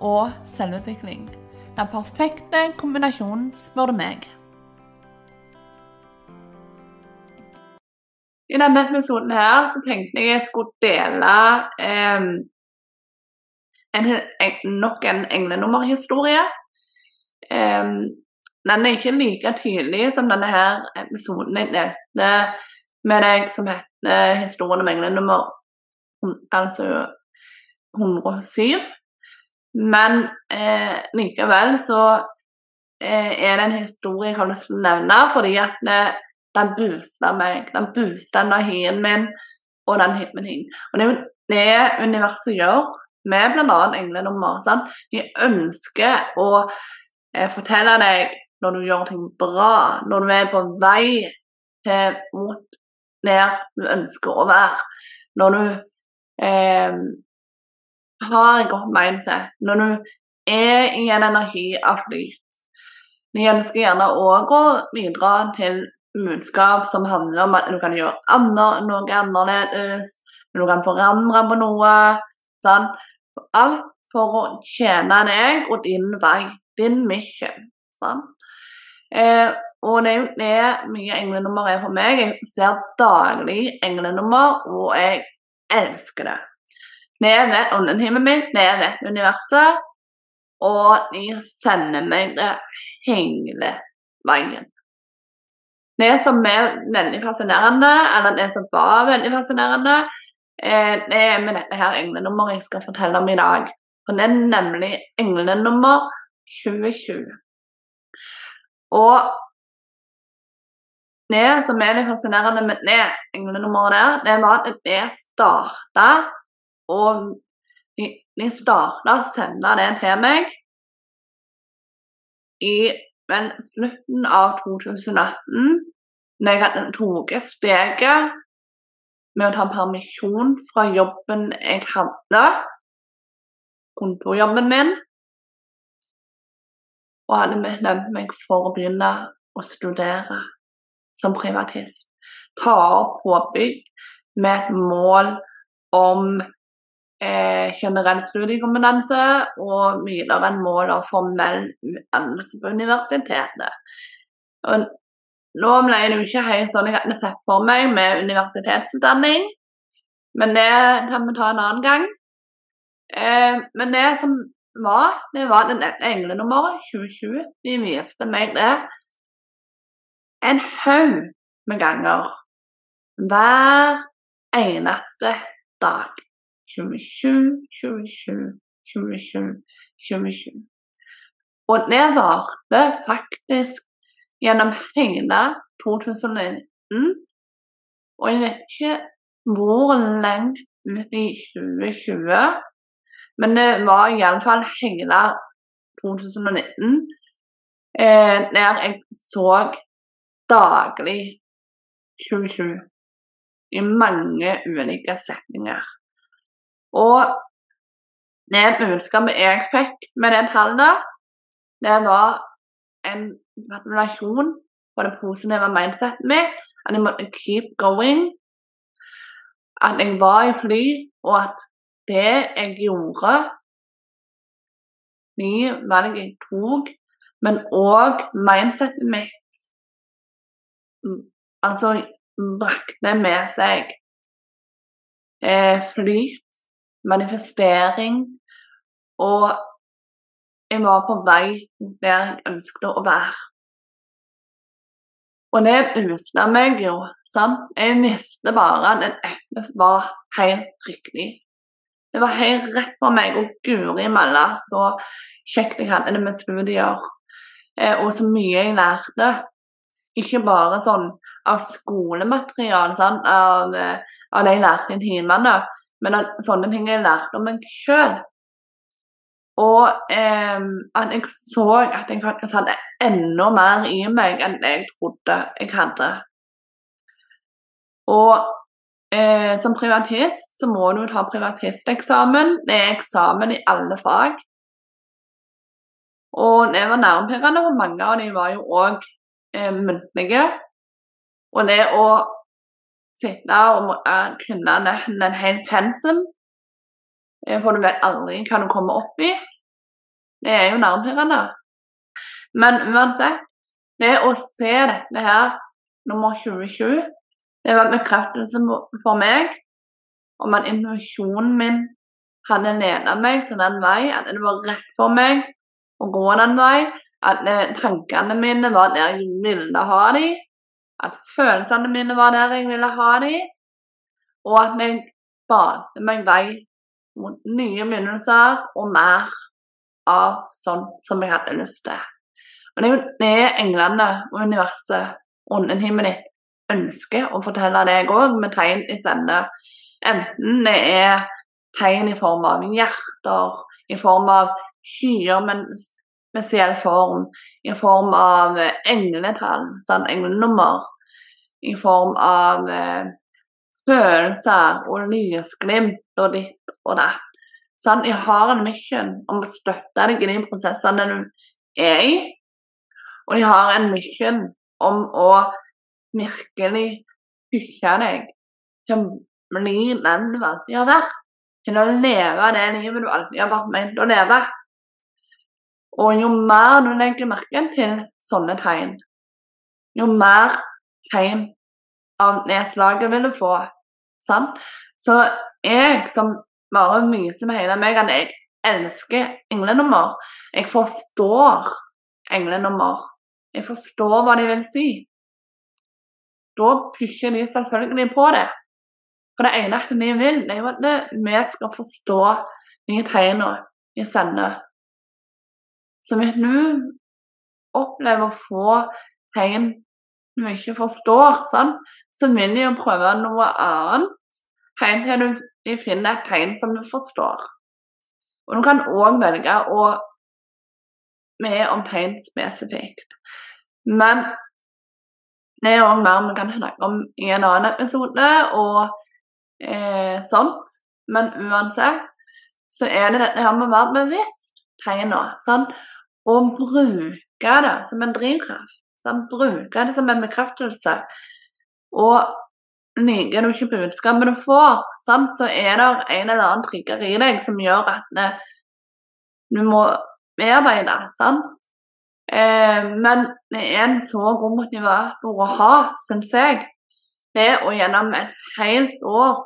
og selvutvikling. Den perfekte kombinasjonen, spør du meg. I denne episoden her så tenkte jeg jeg skulle dele eh, en, en, nok en englenummerhistorie. Eh, den er ikke like tydelig som denne her episoden jeg delte med deg som heter 'Historien om englenummer altså 107'. Men eh, likevel så eh, er det en historie jeg har lyst til å nevne, fordi at det, den booster meg. Den booster energien min, og den hiver ting. Og det er det universet gjør med bl.a. englenummer. Sant? De ønsker å eh, fortelle deg når du gjør ting bra, når du er på vei til mot der du ønsker å være. Når du eh, har et godt mindset, når du er i en energi av flyt. Vi ønsker gjerne òg å bidra til budskap som handler om at du kan gjøre andre, noe annerledes, du kan forandre på noe. Sånn. Alt for å tjene deg og din vei, din mission. Sånn. Eh, og det er jo det mye englenummer er for meg. Jeg ser daglig englenummer, og jeg elsker det. Det er ved åndenhimmelen mitt, det er ved universet, og de sender meg det hele veien. Det som er veldig fascinerende, eller det som var veldig fascinerende, eh, det er med dette her englenummeret jeg skal fortelle om i dag. For det er nemlig englenummer 2020. Og det som er litt fascinerende med det englenummeret der, det var at det starta Og de, starta å sende det til meg i men slutten av 2018, når jeg hadde tatt steget med å ta permisjon fra jobben jeg hadde, kontorjobben min, og hadde bestemt meg for å begynne å studere som privatist. Ta opp påbygg med et mål om eh, generell studiekompetanse og mye av en mål av formell utdannelse på universitetet. Og nå ble det jo ikke helt sånn jeg hadde sett for meg med universitetsutdanning, men det kan vi ta en annen gang. Eh, men det som var, det var den englenummeret 2020. De viste meg det en haug med ganger hver eneste dag. 27, 27, 27, 27. Og det varte faktisk gjennom hele 2019. Og jeg vet ikke hvor langt ut i 2020, men det var iallfall hele 2019 eh, jeg så daglig 2020 i mange ulike setninger. Og det budskapet jeg fikk med det tallet, det var en gratulasjon på det positive mindsetet mitt. At jeg måtte keep going. At jeg var i fly, og at det jeg gjorde De valg jeg tok, men òg mindsetet mitt Altså brakte med seg eh, flyt manifestering. Og jeg var på vei der jeg ønsket å være. Og det usla meg jo. sant? Jeg visste bare at dette var helt riktig. Det var helt rett for meg. Og guri malla så kjekt jeg hadde det med studier. Eh, og så mye jeg lærte. Ikke bare sånn av skolemateriale, sant? Av, eh, av det jeg lærte i timene, men sånne ting har jeg lært om meg sjøl. Og eh, jeg så at jeg faktisk hadde enda mer i meg enn jeg trodde jeg hadde. Og eh, som privatist så må du ta privatisteksamen. Det er eksamen i alle fag. Og det var nervepirrende, for mange av dem var jo òg eh, muntlige. Og det å sitte og kunne nesten en hel pensum Eh, for du vet aldri hva du kommer opp i. Det er jo nervepirrende. Men uansett, det å se dette her, nummer 2020, det var en bekreftelse for meg om at intuisjonen min hadde ledet meg til den vei, at det var rett for meg å gå den vei, at eh, tankene mine var der jeg ville ha dem, at følelsene mine var der jeg ville ha dem, og at jeg bade meg vei mot nye begynnelser og mer av sånn som jeg hadde lyst til. Og det er englene og universet, ånden himmelen ditt, ønsker å fortelle deg òg, med tegn i sende. Enten det er tegn i form av hjerter, i form av skyer med en spesiell form, i form av engletall, sånn englenummer, i form av eh, følelser og lysglimt og ditt og det. Sånn, jeg har en mission om å støtte deg i de prosessene du er i. Og jeg har en mission om å virkelig pushe deg til å bli den du alltid har vært. Til å leve det livet du alltid har vært ment å leve. Og jo mer du legger merke til sånne tegn, jo mer tegn av nedslaget vil du få. Sant? Så jeg som bare myser med hele meg at jeg elsker englenummer. Jeg forstår englenummer. Jeg forstår hva de vil si. Da pusher de selvfølgelig på det. For det eneste de vil, det er jo at vi skal forstå de tegnene de sender. Så hvis du opplever å få tegn du ikke forstår, sånn, så vil de jo prøve noe annet helt til du finner et tegn som du forstår. Og du kan òg velge å med om tegn spesifikt. Men det er òg mer vi kan snakke om i en annen episode og eh, sånt. Men uansett så er det dette her med å være bevisst tegna. Sånn? Og bruke det som en drivkraft. Sånn? Bruke det som en bekreftelse. Og liker du ikke budskapet du får, sant? så er det en eller annen trigger i deg som gjør at det, du må bearbeide. sant? Eh, men det er en så god motivator å ha, syns jeg. Det å gjennom et helt år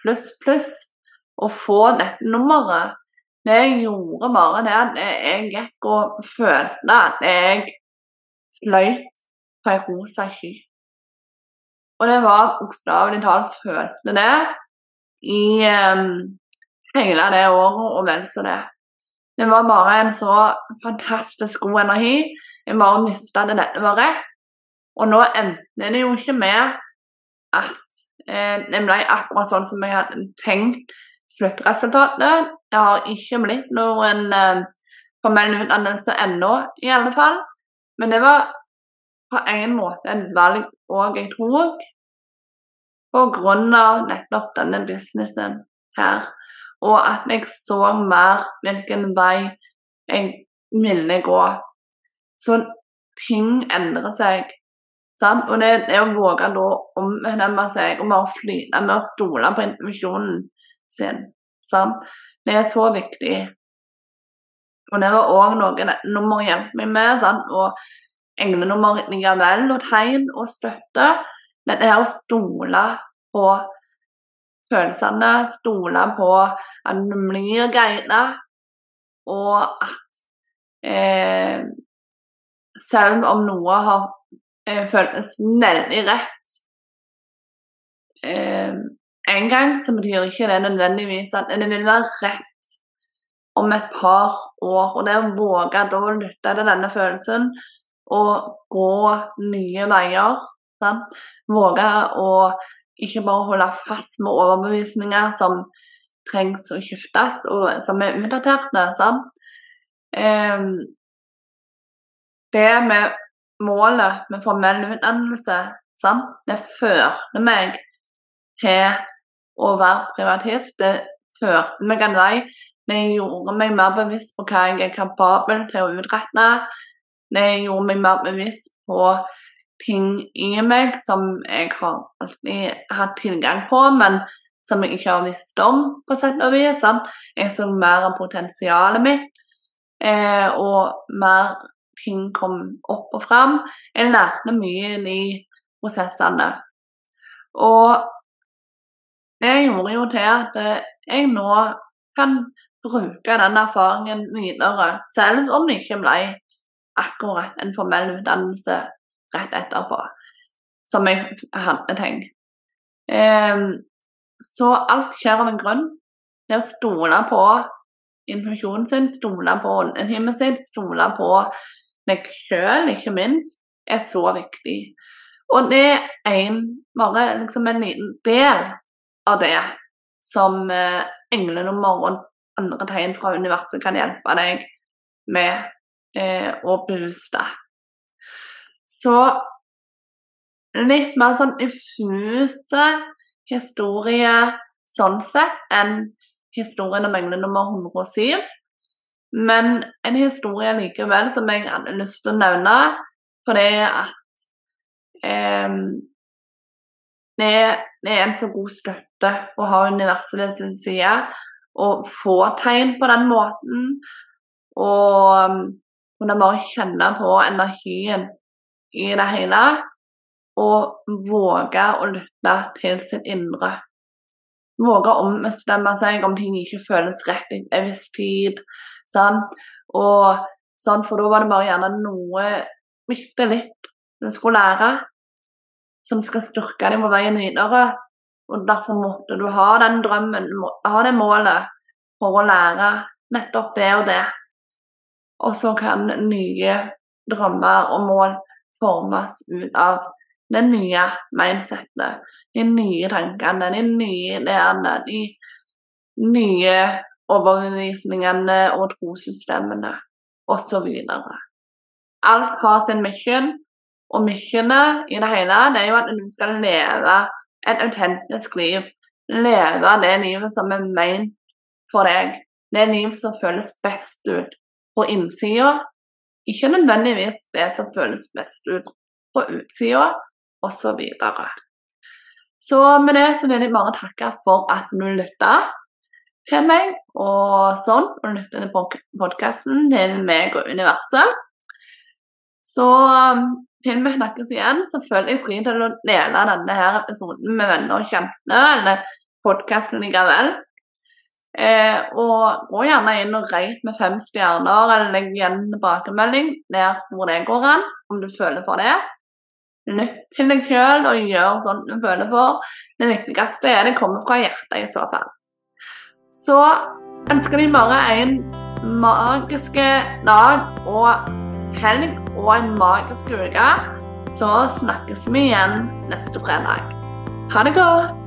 pluss, pluss å få dette nummeret Det gjorde bare det at jeg gikk og følte at jeg fløyt på ei rosa sky. Og det var bokstavelig talt følte det i um, hele det året og vel så det. Det var bare en så fantastisk god energi. Jeg bare mista det dette var rett. Og nå endte det jo ikke med at eh, det ble akkurat sånn som jeg hadde tenkt sluttresultatet. Det har ikke blitt noen eh, formell utdannelse ennå, i alle fall. Men det var på en måte et valg òg jeg tok, på grunn av nettopp denne businessen her. Og at jeg så mer hvilken vei jeg ville gå. Så ting endrer seg. Sant? Og det, det å våge da å ombestemme seg og bare flyte med å stole på intuisjonen sin, sant? det er så viktig. Og det var òg noe nummer hjelper meg med. Sant? Og englenummer likevel, og tegn og støtte. det er å stole på følelsene, stole på at du blir guidet, og at eh, selv om noe har eh, føltes veldig rett eh, en gang, så betyr ikke det nødvendigvis at det vil være rett om et par år. Og det å våge å lytte til denne følelsen og gå nye veier. Sant? Våge å ikke bare holde fast med overbevisninger som trengs å skiftes, og som er utdaterte. Sant? Um, Det med målet med formell utdannelse, sant? det førte meg til å være privatist. Det førte meg en vei. Det gjorde meg mer bevisst på hva jeg er kapabel til å utrette. Det gjorde meg mer bevisst på ting i meg som jeg har alltid hatt tilgang på, men som jeg ikke har visst om, på sett og vis. Jeg så mer av potensialet mitt, eh, og mer ting kom opp og fram. Jeg lærte mye i prosessene. Og det gjorde jo til at jeg nå kan bruke den erfaringen videre, selv om det ikke ble akkurat en formell utdannelse rett etterpå, som jeg hadde tenkt. Um, så alt skjer av en grunn. Det å stole på intuisjonen sin, stole på åndetimen sin, stole på meg sjøl, ikke minst, er så viktig. Og det er en, bare liksom en liten del av det som eh, om og andre tegn fra universet kan hjelpe deg med eh, å booste. Så litt mer sånn diffuse historie sånn sett enn historien om engle nummer 107. Men en historie likevel som jeg hadde lyst til å nevne, fordi at eh, det, er en så god støtte å ha universet ved sin side og få tegn på den måten. Og kunne bare kjenne på energien i det hele og våge å lytte til sitt indre. Våge å ombestemme seg om ting ikke føles rett i en viss tid. Sant? Og sant? For da var det bare gjerne noe bitte litt du skulle lære, som skal styrke deg på veien videre. Og derfor måtte du ha den drømmen, ha det målet for å lære nettopp det og det. Og så kan nye drømmer og mål formes ut av det nye mindsettet, de nye tankene, de nye ideene, de nye overbevisningene og trossystemene osv. Alt har sin mission, og missionet i det hele det er jo at du skal leve et autentisk liv. Leve det livet som er ment for deg. Det liv som føles best ut på innsida. Ikke nødvendigvis det som føles best ut på utsida, osv. Så, så med det så vil jeg bare takke for at du lytta til meg og sånn, og lytta til podkasten til meg og universet. Så til vi snakkes igjen, så føler jeg fri til å dele denne her episoden med venner og kjente, eller podkasten likevel. Eh, og gå gjerne inn og reit med fem stjerner, eller legg igjen tilbakemelding der hvor det går an, om du føler for det lytt til deg sjøl og gjør sånn du føler for. Det viktigste er det kommer fra hjertet i så fall. Så ønsker vi bare en magiske dag og helg og en magisk uke. Så snakkes vi igjen neste fredag. Ha det godt!